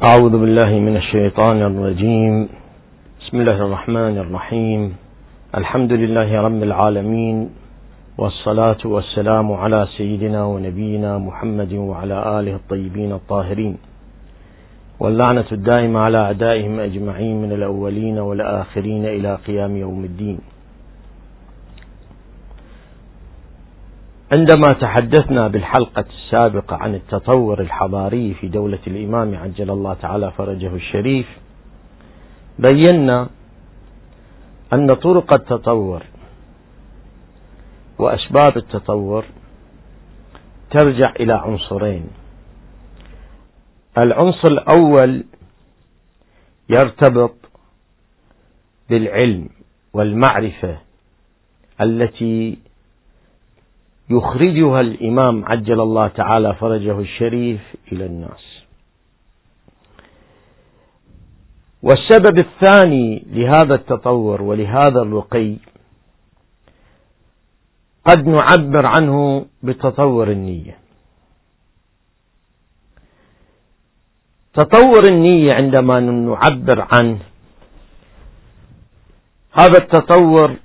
أعوذ بالله من الشيطان الرجيم. بسم الله الرحمن الرحيم. الحمد لله رب العالمين والصلاة والسلام على سيدنا ونبينا محمد وعلى آله الطيبين الطاهرين. واللعنة الدائمة على أعدائهم أجمعين من الأولين والآخرين إلى قيام يوم الدين. عندما تحدثنا بالحلقة السابقة عن التطور الحضاري في دولة الإمام عجل الله تعالى فرجه الشريف بينا أن طرق التطور وأسباب التطور ترجع إلى عنصرين. العنصر الأول يرتبط بالعلم والمعرفة التي يخرجها الإمام عجل الله تعالى فرجه الشريف إلى الناس. والسبب الثاني لهذا التطور ولهذا الرقي قد نعبر عنه بتطور النية. تطور النية عندما نعبر عنه هذا التطور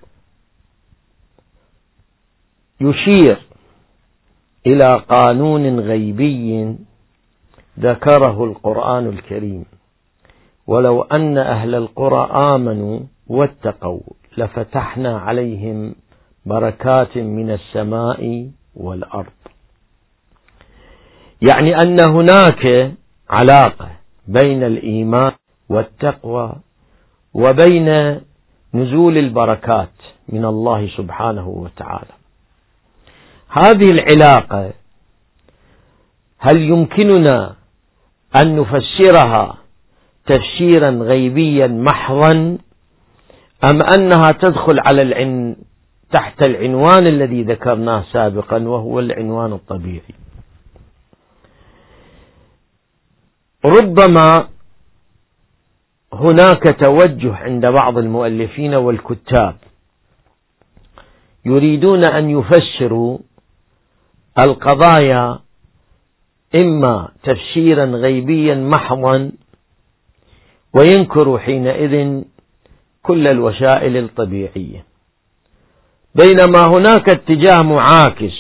يشير إلى قانون غيبي ذكره القرآن الكريم. ولو أن أهل القرى آمنوا واتقوا لفتحنا عليهم بركات من السماء والأرض. يعني أن هناك علاقة بين الإيمان والتقوى وبين نزول البركات من الله سبحانه وتعالى. هذه العلاقة هل يمكننا أن نفسرها تفسيرا غيبيا محضا أم أنها تدخل على العن تحت العنوان الذي ذكرناه سابقا وهو العنوان الطبيعي؟ ربما هناك توجه عند بعض المؤلفين والكتاب يريدون أن يفسروا القضايا إما تفسيرا غيبيا محضا وينكر حينئذ كل الوسائل الطبيعية. بينما هناك اتجاه معاكس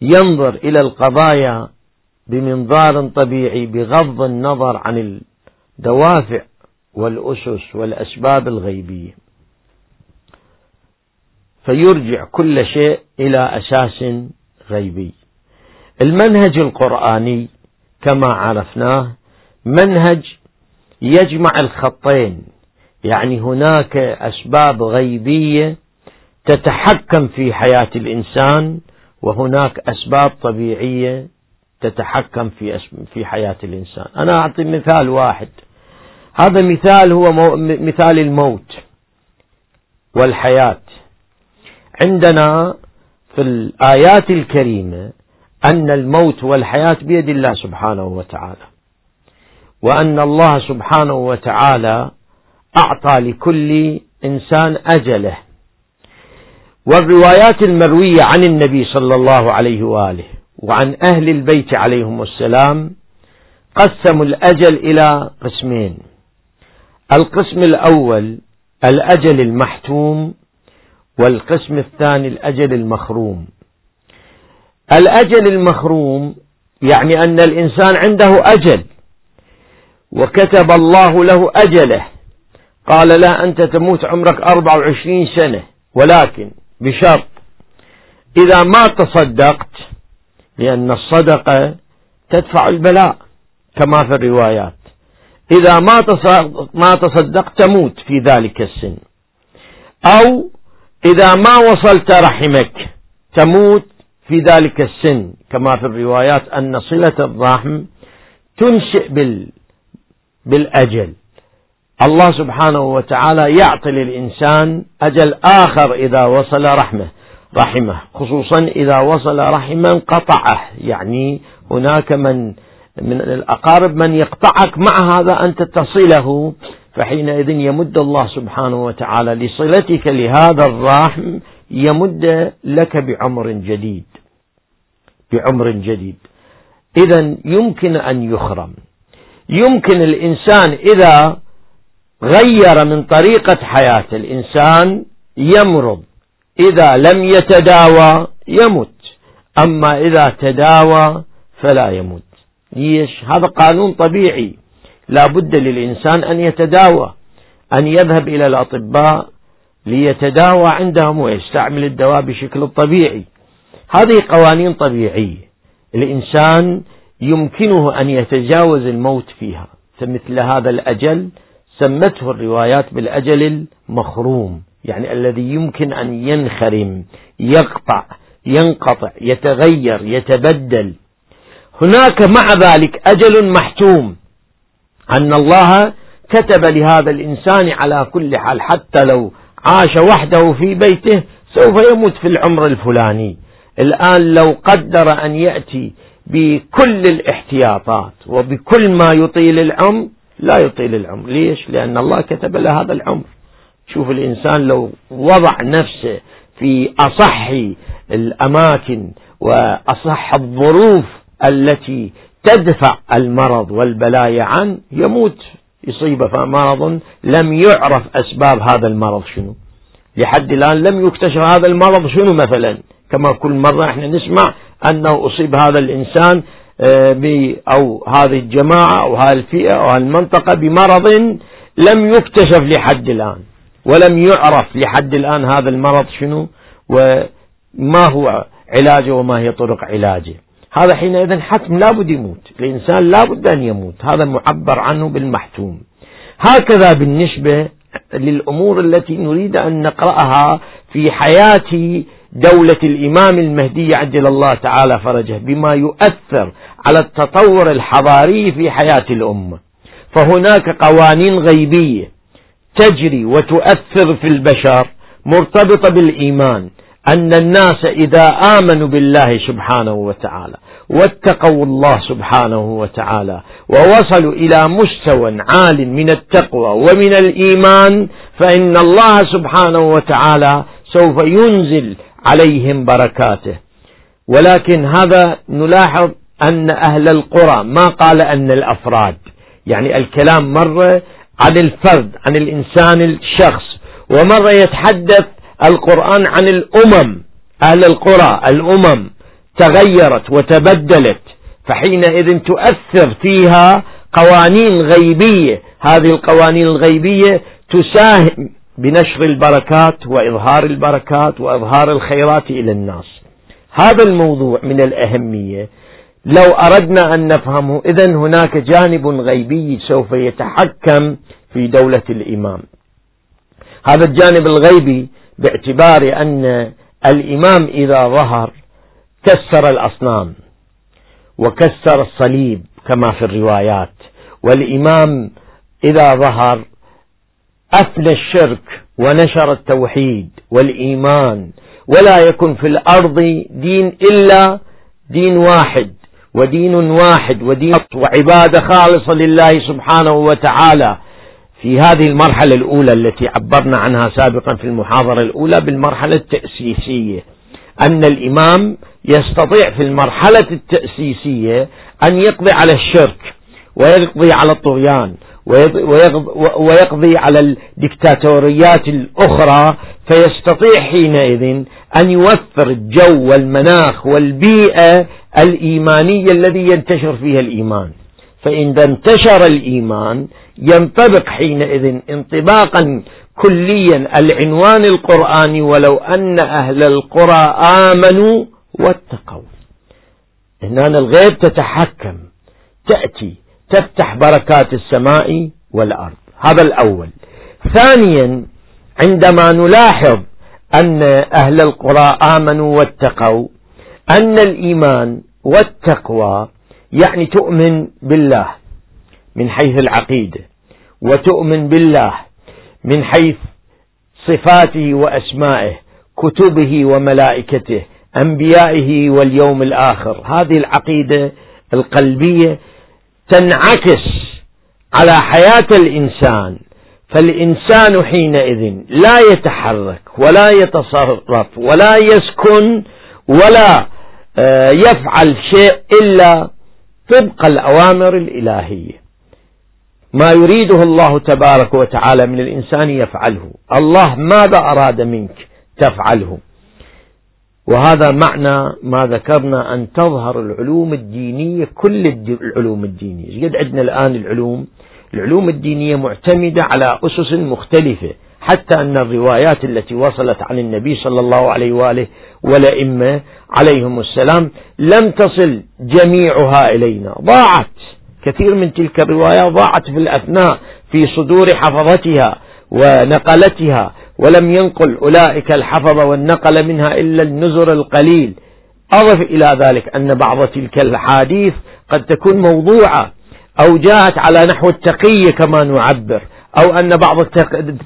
ينظر إلى القضايا بمنظار طبيعي بغض النظر عن الدوافع والأسس والأسباب الغيبية. فيرجع كل شيء إلى أساس غيبي. المنهج القرآني كما عرفناه منهج يجمع الخطين يعني هناك أسباب غيبية تتحكم في حياة الإنسان وهناك أسباب طبيعية تتحكم في في حياة الإنسان. أنا أعطي مثال واحد. هذا مثال هو مثال الموت والحياة. عندنا في الآيات الكريمة أن الموت والحياة بيد الله سبحانه وتعالى. وأن الله سبحانه وتعالى أعطى لكل إنسان أجله. والروايات المروية عن النبي صلى الله عليه وآله وعن أهل البيت عليهم السلام قسموا الأجل إلى قسمين. القسم الأول الأجل المحتوم والقسم الثاني الأجل المخروم. الأجل المخروم يعني أن الإنسان عنده أجل وكتب الله له أجله. قال لا أنت تموت عمرك 24 سنة ولكن بشرط. إذا ما تصدقت لأن الصدقة تدفع البلاء كما في الروايات. إذا ما تصدقت تموت في ذلك السن. أو إذا ما وصلت رحمك تموت في ذلك السن. كما في الروايات أن صلة الرحم تنشئ بال بالأجل. الله سبحانه وتعالى يعطي للإنسان أجل آخر إذا وصل رحمه رحمه. خصوصا إذا وصل رحما قطعه. يعني هناك من من الأقارب من يقطعك مع هذا أنت تصله فحينئذ يمد الله سبحانه وتعالى لصلتك لهذا الرحم يمد لك بعمر جديد. بعمر جديد. إذا يمكن أن يخرم. يمكن الإنسان إذا غير من طريقة حياة الإنسان يمرض. إذا لم يتداوى يمت. أما إذا تداوى فلا يموت ليش هذا قانون طبيعي. لا بد للإنسان أن يتداوى أن يذهب إلى الأطباء ليتداوى عندهم ويستعمل الدواء بشكل طبيعي. هذه قوانين طبيعية. الإنسان يمكنه أن يتجاوز الموت فيها. فمثل هذا الأجل سمته الروايات بالأجل المخروم يعني الذي يمكن أن ينخرم يقطع ينقطع يتغير يتبدل. هناك مع ذلك أجل محتوم. أن الله كتب لهذا الإنسان على كل حال حتى لو عاش وحده في بيته سوف يموت في العمر الفلاني. الآن لو قدر أن يأتي بكل الاحتياطات وبكل ما يطيل العمر لا يطيل العمر. ليش؟ لأن الله كتب له هذا العمر. شوف الإنسان لو وضع نفسه في أصح الأماكن وأصح الظروف التي تدفع المرض والبلايا عنه يموت. يصيبه مرض لم يعرف أسباب هذا المرض شنو. لحد الآن لم يكتشف هذا المرض شنو مثلا. كما كل مرة إحنا نسمع أنه أصيب هذا الإنسان آه، أو هذه الجماعة أو هذه الفئة أو هذه المنطقة بمرض لم يكتشف لحد الآن. ولم يعرف لحد الآن هذا المرض شنو وما هو علاجه وما هي طرق علاجه. هذا حينئذ حتم لابد يموت. الإنسان لابد أن يموت. هذا معبر عنه بالمحتوم. هكذا بالنسبة للأمور التي نريد أن نقرأها في حياة دولة الإمام المهدي عجل الله تعالى فرجه بما يؤثر على التطور الحضاري في حياة الأمة. فهناك قوانين غيبية تجري وتؤثر في البشر مرتبطة بالإيمان. أن الناس إذا آمنوا بالله سبحانه وتعالى واتقوا الله سبحانه وتعالى ووصلوا إلى مستوى عال من التقوى ومن الإيمان فإن الله سبحانه وتعالى سوف ينزل عليهم بركاته. ولكن هذا نلاحظ أن أهل القرى ما قال أن الأفراد يعني الكلام مرة عن الفرد عن الإنسان الشخص ومرة يتحدث القرآن عن الأمم أهل القرى الأمم تغيرت وتبدلت فحينئذ تؤثر فيها قوانين غيبية. هذه القوانين الغيبية تساهم بنشر البركات وإظهار البركات وإظهار الخيرات إلى الناس. هذا الموضوع من الأهمية. لو أردنا أن نفهمه إذا هناك جانب غيبي سوف يتحكم في دولة الإمام. هذا الجانب الغيبي باعتبار أن الإمام إذا ظهر كسر الأصنام وكسر الصليب كما في الروايات والإمام إذا ظهر أفنى الشرك ونشر التوحيد والإيمان ولا يكن في الأرض دين إلا دين واحد ودين واحد ودين وعبادة خالصة لله سبحانه وتعالى. في هذه المرحلة الأولى التي عبرنا عنها سابقا في المحاضرة الأولى بالمرحلة التأسيسية. أن الإمام يستطيع في المرحلة التأسيسية أن يقضي على الشرك ويقضي على الطغيان ويقضي على الدكتاتوريات الأخرى فيستطيع حينئذ أن يوفر الجو والمناخ والبيئة الإيمانية الذي ينتشر فيها الإيمان. فإذا انتشر الإيمان ينطبق حينئذ انطباقا كليا العنوان القرآني ولو أن أهل القرى آمنوا واتقوا. هنا الغيب تتحكم تأتي تفتح بركات السماء والأرض. هذا الأول. ثانيا عندما نلاحظ أن أهل القرى آمنوا واتقوا أن الإيمان والتقوى يعني تؤمن بالله من حيث العقيدة. وتؤمن بالله من حيث صفاته وأسمائه كتبه وملائكته أنبيائه واليوم الآخر. هذه العقيدة القلبية تنعكس على حياة الإنسان. فالإنسان حينئذ لا يتحرك ولا يتصرف ولا يسكن ولا آه، يفعل شيء إلا طبق الأوامر الإلهية. ما يريده الله تبارك وتعالى من الإنسان يفعله. الله ماذا أراد منك تفعله. وهذا معنى ما ذكرنا أن تظهر العلوم الدينية كل العلوم الدينية. قد عندنا الآن العلوم؟ العلوم الدينية معتمدة على أسس مختلفة حتى أن الروايات التي وصلت عن النبي صلى الله عليه وآله والأئمة عليهم السلام لم تصل جميعها إلينا. ضاعت. كثير من تلك الروايات ضاعت في الأثناء في صدور حفظتها ونقلتها ولم ينقل أولئك الحفظ والنقل منها إلا النزر القليل. أضف إلى ذلك أن بعض تلك الأحاديث قد تكون موضوعة أو جاءت على نحو التقية كما نعبر أو أن بعض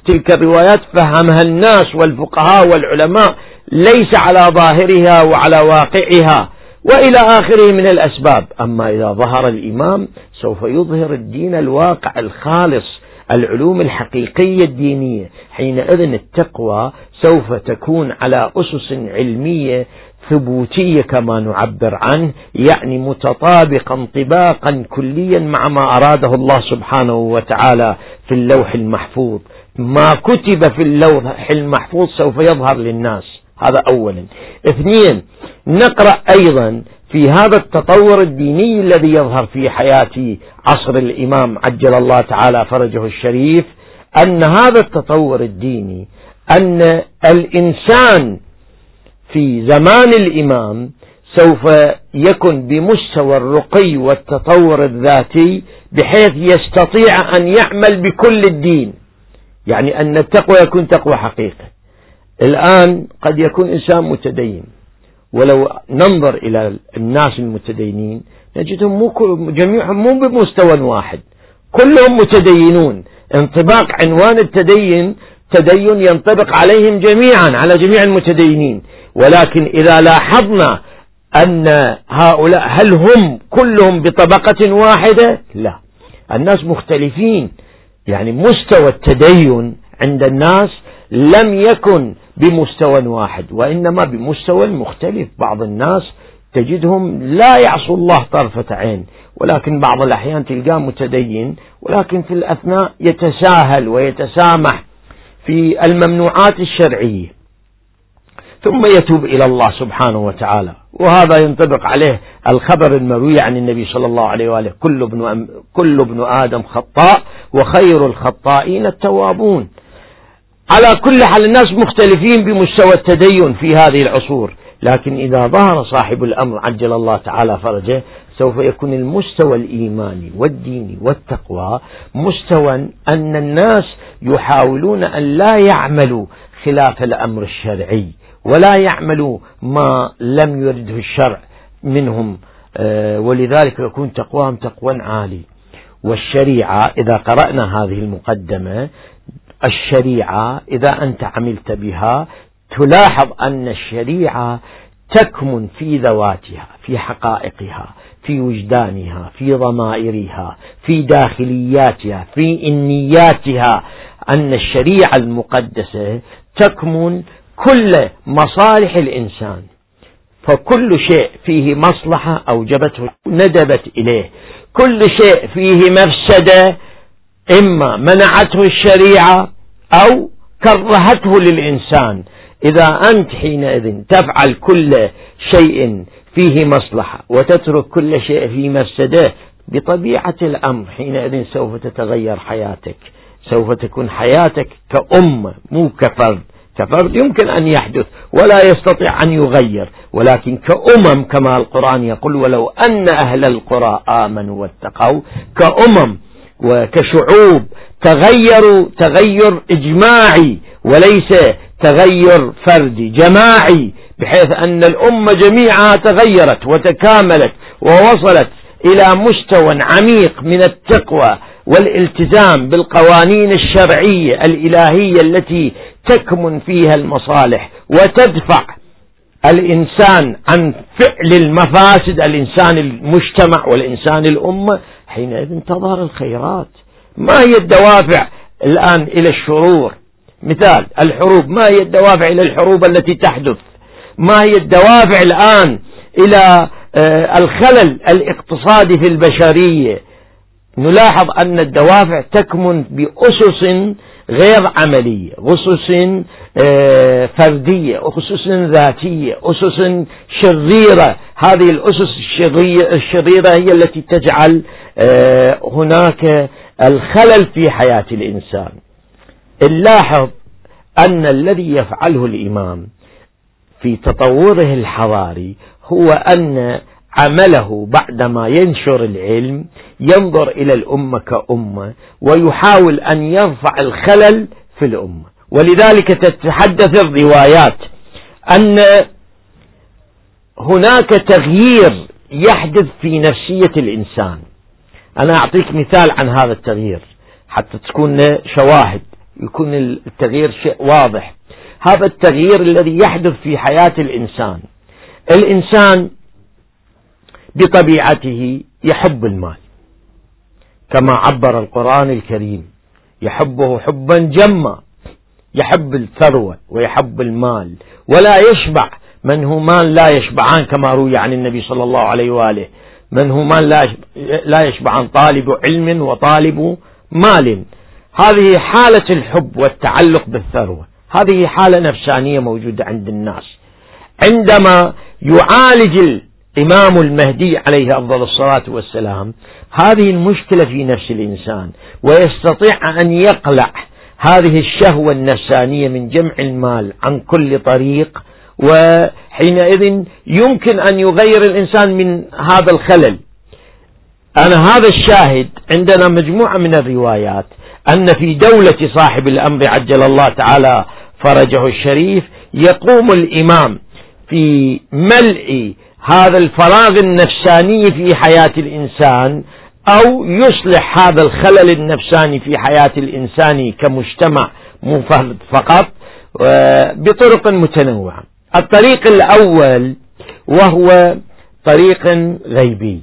تلك الروايات فهمها الناس والفقهاء والعلماء ليس على ظاهرها وعلى واقعها وإلى آخره من الأسباب. أما إذا ظهر الإمام سوف يظهر الدين الواقع الخالص العلوم الحقيقية الدينية. حينئذ التقوى سوف تكون على أسس علمية ثبوتية كما نعبر عنه يعني متطابقا انطباقا كليا مع ما أراده الله سبحانه وتعالى في اللوح المحفوظ. ما كتب في اللوح المحفوظ سوف يظهر للناس. هذا أولا. اثنين نقرأ أيضا في هذا التطور الديني الذي يظهر في حياة عصر الإمام عجل الله تعالى فرجه الشريف أن هذا التطور الديني أن الإنسان في زمان الإمام سوف يكن بمستوى الرقي والتطور الذاتي بحيث يستطيع أن يعمل بكل الدين. يعني أن التقوى يكون تقوى حقيقة الآن قد يكون إنسان متدين. ولو ننظر إلى الناس المتدينين نجدهم مو جميعهم مو بمستوى واحد. كلهم متدينون. انطباق عنوان التدين تدين ينطبق عليهم جميعا على جميع المتدينين. ولكن إذا لاحظنا أن هؤلاء هل هم كلهم بطبقة واحدة؟ لا. الناس مختلفين. يعني مستوى التدين عند الناس لم يكن بمستوى واحد وإنما بمستوى مختلف. بعض الناس تجدهم لا يعصوا الله طرفة عين ولكن بعض الأحيان تلقاه متدين ولكن في الأثناء يتساهل ويتسامح في الممنوعات الشرعية. ثم يتوب إلى الله سبحانه وتعالى. وهذا ينطبق عليه الخبر المروي عن النبي صلى الله عليه وآله. كل ابن, كل ابن آدم خطاء وخير الخطائين التوابون. على كل حال الناس مختلفين بمستوى التدين في هذه العصور. لكن إذا ظهر صاحب الأمر عجل الله تعالى فرجه سوف يكون المستوى الإيماني والديني والتقوى مستوى أن الناس يحاولون أن لا يعملوا خلاف الأمر الشرعي ولا يعملوا ما لم يرده الشرع منهم. آه، ولذلك يكون تقواهم تقوى عالي. والشريعة إذا قرأنا هذه المقدمة الشريعة إذا أنت عملت بها تلاحظ أن الشريعة تكمن في ذواتها في حقائقها في وجدانها في ضمائرها في داخلياتها في إنياتها. أن الشريعة المقدسة تكمن كل مصالح الإنسان. فكل شيء فيه مصلحة أوجبته ندبت إليه. كل شيء فيه مفسدة إما منعته الشريعة أو كرهته للإنسان. إذا أنت حينئذ تفعل كل شيء فيه مصلحة وتترك كل شيء فيه مفسدة بطبيعة الأمر حينئذ سوف تتغير حياتك. سوف تكون حياتك كأمة مو كفرد. كفرد يمكن أن يحدث ولا يستطيع أن يغير ولكن كأمم كما القرآن يقول ولو أن أهل القرى آمنوا واتقوا كأمم وكشعوب تغيروا تغير إجماعي وليس تغير فردي جماعي بحيث أن الأمة جميعها تغيرت وتكاملت ووصلت إلى مستوى عميق من التقوى والالتزام بالقوانين الشرعية الإلهية التي تكمن فيها المصالح وتدفع الإنسان عن فعل المفاسد الإنسان المجتمع والإنسان الأمة حينئذ تظهر الخيرات. ما هي الدوافع الآن إلى الشرور؟ مثال الحروب. ما هي الدوافع إلى الحروب التي تحدث؟ ما هي الدوافع الآن إلى آه، الخلل الاقتصادي في البشرية؟ نلاحظ أن الدوافع تكمن بأسس غير عملية أسس آه، فردية أسس ذاتية أسس شريرة. هذه الأسس الشريرة هي التي تجعل هناك الخلل في حياة الإنسان. نلاحظ أن الذي يفعله الإمام في تطوره الحضاري هو أن عمله بعدما ينشر العلم ينظر إلى الأمة كأمة ويحاول أن يرفع الخلل في الأمة. ولذلك تتحدث الروايات أن هناك تغيير يحدث في نفسية الإنسان. أنا أعطيك مثال عن هذا التغيير حتى تكون شواهد يكون التغيير شيء واضح. هذا التغيير الذي يحدث في حياة الإنسان. الإنسان بطبيعته يحب المال كما عبر القرآن الكريم. يحبه حبا جما يحب الثروة ويحب المال ولا يشبع من هو مال لا يشبعان كما روي عن النبي صلى الله عليه وآله. من هو مال لا يشبعان طالب علم وطالب مال. هذه حالة الحب والتعلق بالثروة. هذه حالة نفسانية موجودة عند الناس. عندما يعالج الإمام المهدي عليه أفضل الصلاة والسلام هذه المشكلة في نفس الإنسان ويستطيع أن يقلع هذه الشهوة النفسانية من جمع المال عن كل طريق وحينئذ يمكن أن يغير الإنسان من هذا الخلل. أنا هذا الشاهد عندنا مجموعة من الروايات أن في دولة صاحب الأمر عجل الله تعالى فرجه الشريف يقوم الإمام في ملء هذا الفراغ النفساني في حياة الإنسان أو يصلح هذا الخلل النفساني في حياة الإنسان كمجتمع مو فرد فقط بطرق متنوعة. الطريق الأول وهو طريق غيبي.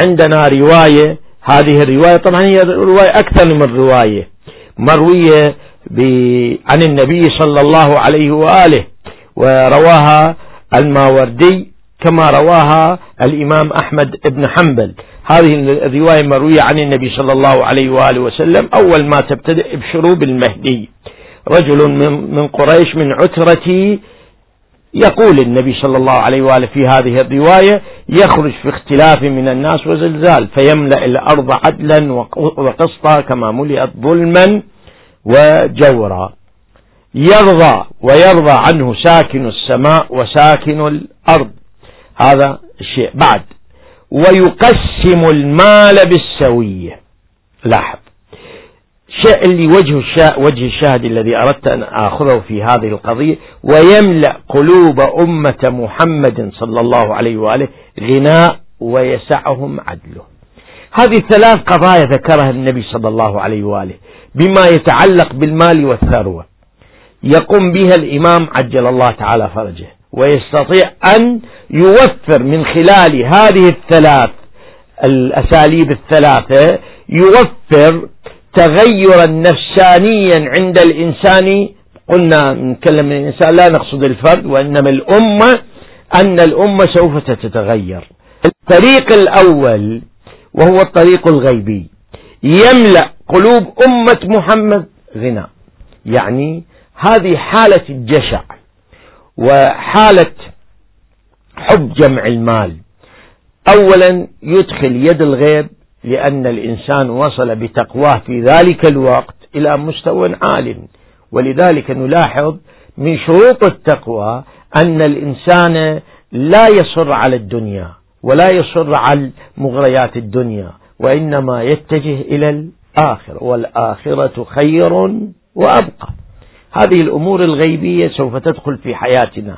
عندنا رواية هذه الرواية طبعا هي رواية أكثر من رواية مروية عن النبي صلى الله عليه وآله ورواها الماوردي كما رواها الإمام أحمد بن حنبل. هذه الرواية مروية عن النبي صلى الله عليه وآله وسلم أول ما تبتدئ ابشروا بالمهدي رجل من قريش من عترتي يقول النبي صلى الله عليه وآله في هذه الرواية يخرج في اختلاف من الناس وزلزال فيملأ الأرض عدلا وقسطا كما ملئت ظلما وجورا. يرضى ويرضى عنه ساكن السماء وساكن الأرض. هذا الشيء. بعد. ويقسم المال بالسوية. لاحظ. الشيء اللي وجه الشا... وجه الشاهد الذي أردت أن آخذه في هذه القضية ويملأ قلوب أمة محمد صلى الله عليه وآله غناء ويسعهم عدله. هذه ثلاث قضايا ذكرها النبي صلى الله عليه وآله بما يتعلق بالمال والثروة. يقوم بها الإمام عجل الله تعالى فرجه ويستطيع أن يوفر من خلال هذه الثلاث الأساليب الثلاثة يوفر تغيرا نفسانيا عند الإنسان. قلنا نتكلم من الإنسان لا نقصد الفرد وإنما الأمة أن الأمة سوف تتغير. الطريق الأول وهو الطريق الغيبي. يملأ قلوب أمة محمد غنى. يعني هذه حالة الجشع وحالة حب جمع المال. أولا يدخل يد الغيب لأن الإنسان وصل بتقواه في ذلك الوقت إلى مستوى عال. ولذلك نلاحظ من شروط التقوى أن الإنسان لا يصر على الدنيا ولا يصر على مغريات الدنيا وإنما يتجه إلى الآخرة والآخرة خير وأبقى. هذه الأمور الغيبية سوف تدخل في حياتنا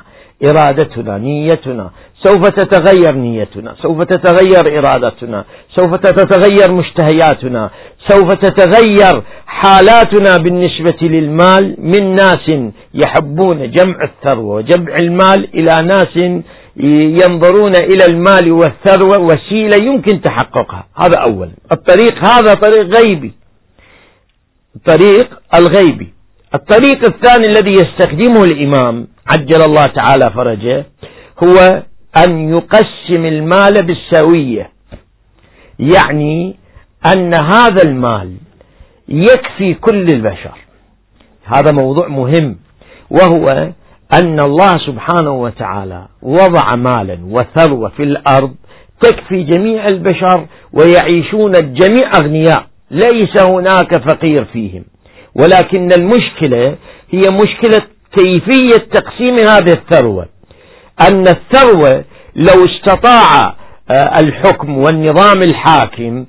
إرادتنا نيتنا سوف تتغير نيتنا سوف تتغير إرادتنا سوف تتغير مشتهياتنا سوف تتغير حالاتنا بالنسبة للمال من ناس يحبون جمع الثروة وجمع المال إلى ناس ينظرون إلى المال والثروة وسيلة يمكن تحققها. هذا أول الطريق هذا طريق غيبي. الطريق الغيبي. الطريق الثاني الذي يستخدمه الإمام عجل الله تعالى فرجه هو أن يقسم المال بالسوية. يعني أن هذا المال يكفي كل البشر. هذا موضوع مهم. وهو أن الله سبحانه وتعالى وضع مالا وثروة في الأرض تكفي جميع البشر ويعيشون الجميع أغنياء. ليس هناك فقير فيهم. ولكن المشكلة هي مشكلة كيفية تقسيم هذه الثروة. أن الثروة لو استطاع آه، الحكم والنظام الحاكم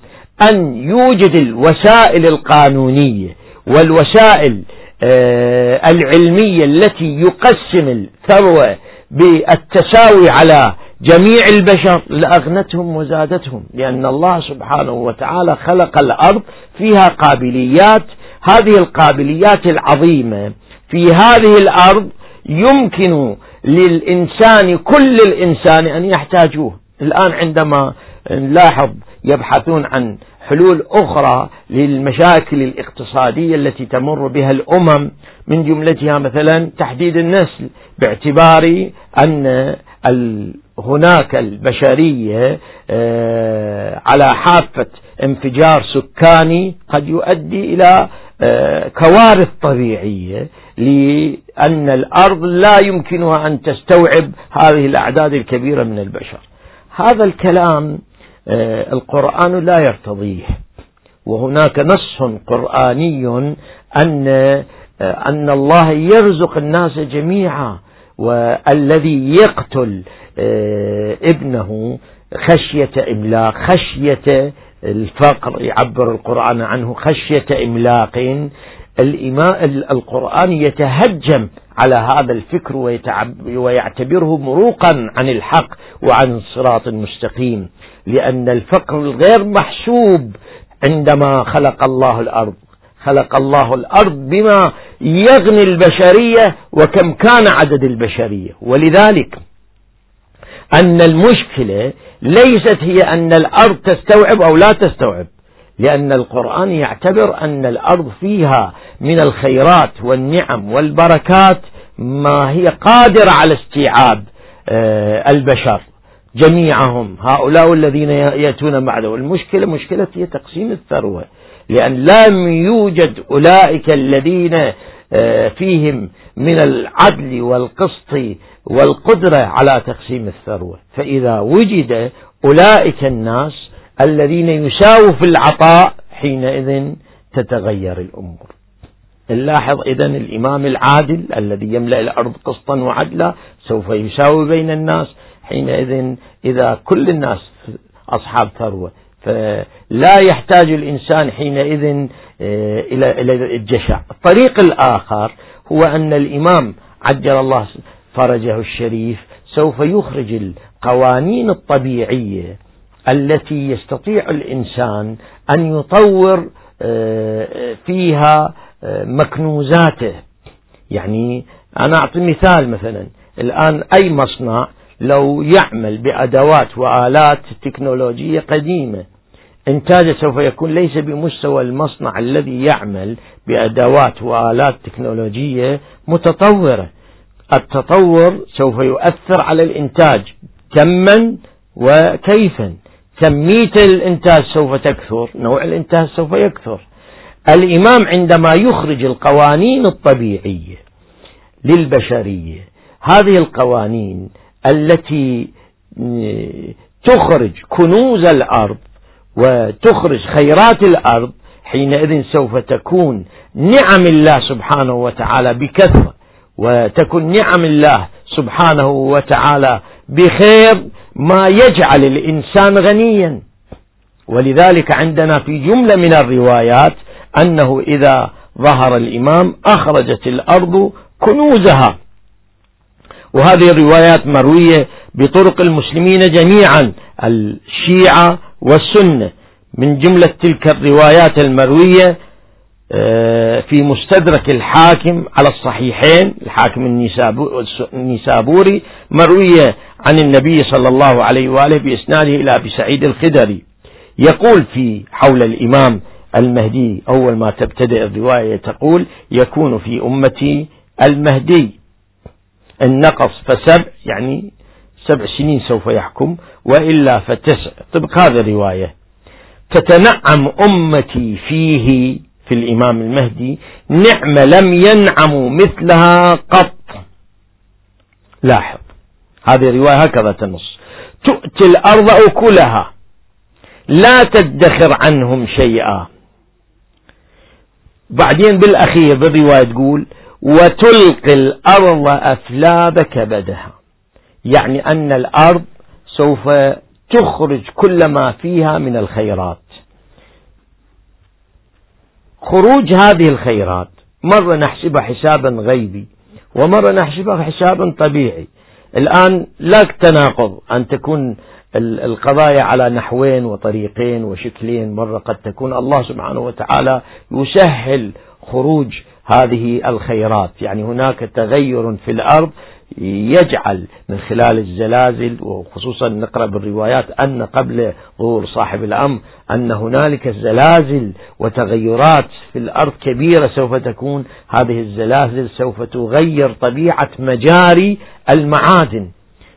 أن يوجد الوسائل القانونية والوسائل آه، العلمية التي يقسم الثروة بالتساوي على جميع البشر لأغنتهم وزادتهم لأن الله سبحانه وتعالى خلق الأرض فيها قابليات. هذه القابليات العظيمة في هذه الأرض يمكن للإنسان كل الإنسان أن يحتاجوه. الآن عندما نلاحظ يبحثون عن حلول أخرى للمشاكل الاقتصادية التي تمر بها الأمم من جملتها مثلا تحديد النسل باعتبار أن هناك البشرية آه، على حافة انفجار سكاني قد يؤدي إلى كوارث طبيعية لأن الأرض لا يمكنها أن تستوعب هذه الأعداد الكبيرة من البشر. هذا الكلام آه، القرآن لا يرتضيه. وهناك نص قرآني أن أن الله يرزق الناس جميعا والذي يقتل آه، ابنه خشية إملاق خشية الفقر يعبر القرآن عنه خشية إملاق. القرآن يتهجم على هذا الفكر ويعتبره مروقا عن الحق وعن الصراط المستقيم لأن الفقر الغير محسوب عندما خلق الله الأرض. خلق الله الأرض بما يغني البشرية وكم كان عدد البشرية. ولذلك أن المشكلة ليست هي أن الأرض تستوعب أو لا تستوعب لأن القرآن يعتبر أن الأرض فيها من الخيرات والنعم والبركات ما هي قادرة على استيعاب آه، البشر جميعهم هؤلاء الذين يأتون بعده. المشكلة مشكلة هي تقسيم الثروة لأن لم يوجد أولئك الذين آه، فيهم من العدل والقسط والقدرة على تقسيم الثروة. فإذا وجد أولئك الناس الذين يساووا في العطاء حينئذ تتغير الأمور. نلاحظ إذا الإمام العادل الذي يملأ الأرض قسطا وعدلا سوف يساوي بين الناس. حينئذ إذا كل الناس أصحاب ثروة فلا يحتاج الإنسان حينئذ آه، إلى الجشع. الطريق الآخر هو أن الإمام عجل الله فرجه الشريف سوف يخرج القوانين الطبيعية التي يستطيع الإنسان أن يطور آه، فيها آه، مكنوزاته. يعني أنا أعطي مثال مثلا. الآن أي مصنع لو يعمل بأدوات وآلات تكنولوجية قديمة إنتاجه سوف يكون ليس بمستوى المصنع الذي يعمل بأدوات وآلات تكنولوجية متطورة. التطور سوف يؤثر على الإنتاج. كما وكيفا. كمية الإنتاج سوف تكثر نوع الإنتاج سوف يكثر. الإمام عندما يخرج القوانين الطبيعية للبشرية هذه القوانين التي تخرج كنوز الأرض وتخرج خيرات الأرض حينئذ سوف تكون نعم الله سبحانه وتعالى بكثرة. وتكون نعم الله سبحانه وتعالى بخير ما يجعل الإنسان غنيا. ولذلك عندنا في جملة من الروايات أنه إذا ظهر الإمام أخرجت الأرض كنوزها. وهذه الروايات مروية بطرق المسلمين جميعا الشيعة والسنة. من جملة تلك الروايات المروية آه، في مستدرك الحاكم على الصحيحين الحاكم النيسابوري مروية عن النبي صلى الله عليه وآله بإسناده إلى أبي سعيد الخدري. يقول في حول الإمام المهدي أول ما تبتدئ الرواية تقول يكون في أمتي المهدي. النقص فسبع يعني سبع سنين سوف يحكم وإلا فتسع. طبق هذه الرواية. تتنعم أمتي فيه في الإمام المهدي نعمة لم ينعموا مثلها قط. لاحظ. هذه الرواية هكذا تنص. تؤتي الأرض أكلها. لا تدخر عنهم شيئا. بعدين بالأخير بالرواية تقول وتلقي الأرض أفلاب كبدها. يعني أن الأرض سوف تخرج كل ما فيها من الخيرات. خروج هذه الخيرات. مرة نحسبها حسابا غيبي ومرة نحسبها حسابا طبيعي. الآن لا تناقض أن تكون القضايا على نحوين وطريقين وشكلين. مرة قد تكون الله سبحانه وتعالى يسهل خروج هذه الخيرات. يعني هناك تغير في الأرض يجعل من خلال الزلازل وخصوصا نقرأ بالروايات أن قبل ظهور صاحب الأمر أن هنالك زلازل وتغيرات في الأرض كبيرة سوف تكون. هذه الزلازل سوف تغير طبيعة مجاري المعادن.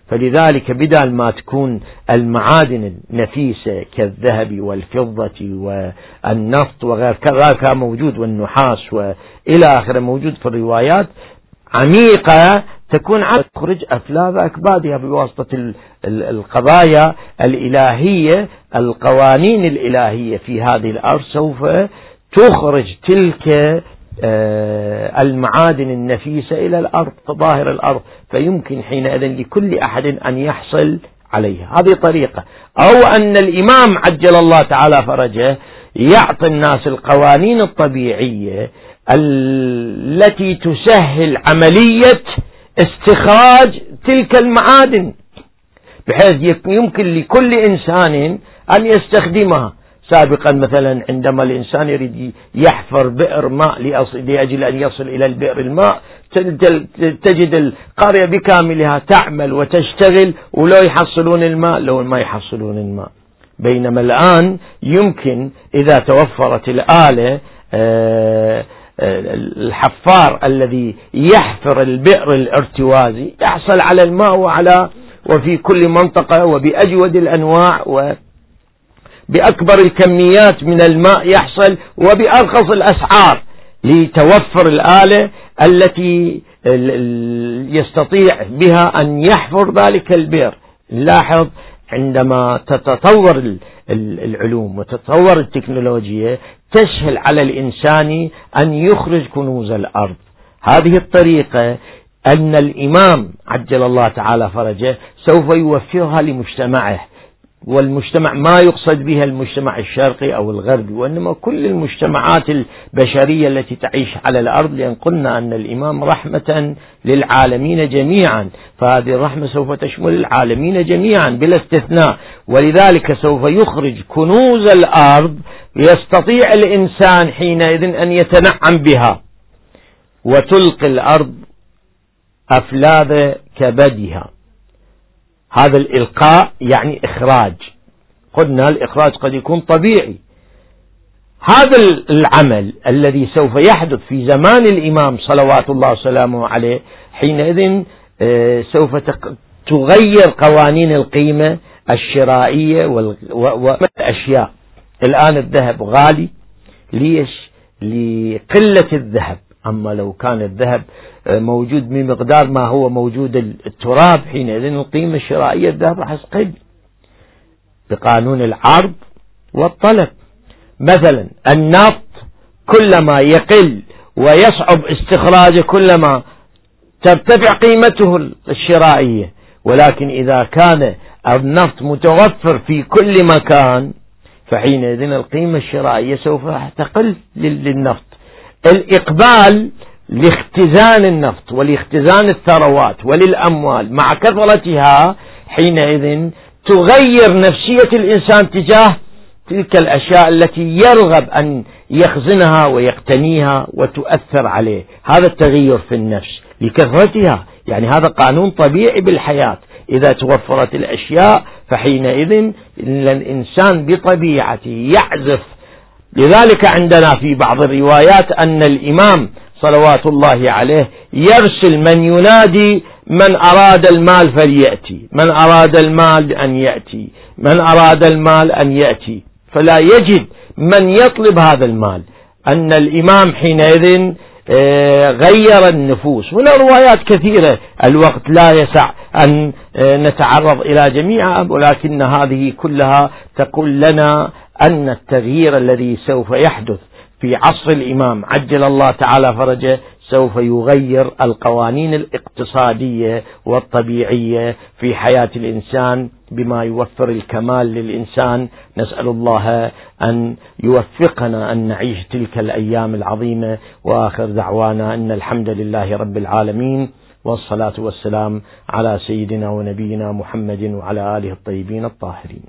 فلذلك بدل ما تكون المعادن النفيسة كالذهب والفضة والنفط وغير كان موجود والنحاس وإلى آخره موجود في الروايات عميقة تكون تخرج أفلاذ أكبادها بواسطة القضايا الإلهية القوانين الإلهية في هذه الأرض سوف تخرج تلك آه، المعادن النفيسة إلى الأرض ظاهر الأرض. فيمكن حينئذ لكل أحد أن يحصل عليها. هذه طريقة. أو أن الإمام عجل الله تعالى فرجه يعطي الناس القوانين الطبيعية التي تسهل عملية استخراج تلك المعادن بحيث يمكن لكل إنسان أن يستخدمها. سابقا مثلا عندما الإنسان يريد يحفر بئر ماء لأجل أن يصل إلى البئر الماء تجد القرية بكاملها تعمل وتشتغل ولو يحصلون الماء لو ما يحصلون الماء. بينما الآن يمكن إذا توفرت الآلة آه، الحفار الذي يحفر البئر الارتوازي يحصل على الماء وعلى وفي كل منطقة وبأجود الأنواع و بأكبر الكميات من الماء يحصل وبأرخص الأسعار لتوفر الآلة التي يستطيع بها أن يحفر ذلك البئر. لاحظ عندما تتطور العلوم وتتطور التكنولوجيا تسهل على الإنسان أن يخرج كنوز الأرض. هذه الطريقة أن الإمام عجل الله تعالى فرجه سوف يوفرها لمجتمعه. والمجتمع ما يقصد بها المجتمع الشرقي أو الغربي وإنما كل المجتمعات البشرية التي تعيش على الأرض لأن قلنا أن الإمام رحمة للعالمين جميعا فهذه الرحمة سوف تشمل العالمين جميعا بلا استثناء. ولذلك سوف يخرج كنوز الأرض يستطيع الإنسان حينئذ أن يتنعم بها وتلقي الأرض أفلاذ كبدها. هذا الإلقاء يعني إخراج. قلنا الإخراج قد يكون طبيعي. هذا العمل الذي سوف يحدث في زمان الإمام صلوات الله وسلامه عليه حينئذ آه، سوف تغير قوانين القيمة الشرائية والأشياء الآن الذهب غالي. ليش؟ لقلة الذهب. أما لو كان الذهب آه، موجود بمقدار ما هو موجود التراب حينئذ القيمة الشرائية الذهب راح تقل بقانون العرض والطلب. مثلا النفط كلما يقل ويصعب استخراجه كلما ترتفع قيمته الشرائية. ولكن إذا كان النفط متوفر في كل مكان فحينئذ القيمة الشرائية سوف تقل للنفط. الإقبال لاختزان النفط ولاختزان الثروات وللأموال مع كثرتها حينئذ تغير نفسية الإنسان تجاه تلك الأشياء التي يرغب أن يخزنها ويقتنيها وتؤثر عليه. هذا التغير في النفس لكثرتها. يعني هذا قانون طبيعي بالحياة. إذا توفرت الأشياء فحينئذ الإنسان بطبيعته يعزف لذلك عندنا في بعض الروايات أن الإمام صلوات الله عليه يرسل من ينادي من أراد المال فليأتي من أراد المال أن يأتي من أراد المال أن يأتي. فلا يجد من يطلب هذا المال. أن الإمام حينئذ آه، غير النفوس. هنا روايات كثيرة. الوقت لا يسع. أن آه، نتعرض إلى جميعها ولكن هذه كلها تقول لنا أن التغيير الذي سوف يحدث في عصر الإمام عجل الله تعالى فرجه سوف يغير القوانين الاقتصادية والطبيعية في حياة الإنسان بما يوفر الكمال للإنسان. نسأل الله أن يوفقنا أن نعيش تلك الأيام العظيمة وآخر دعوانا أن الحمد لله رب العالمين. والصلاة والسلام على سيدنا ونبينا محمد وعلى آله الطيبين الطاهرين.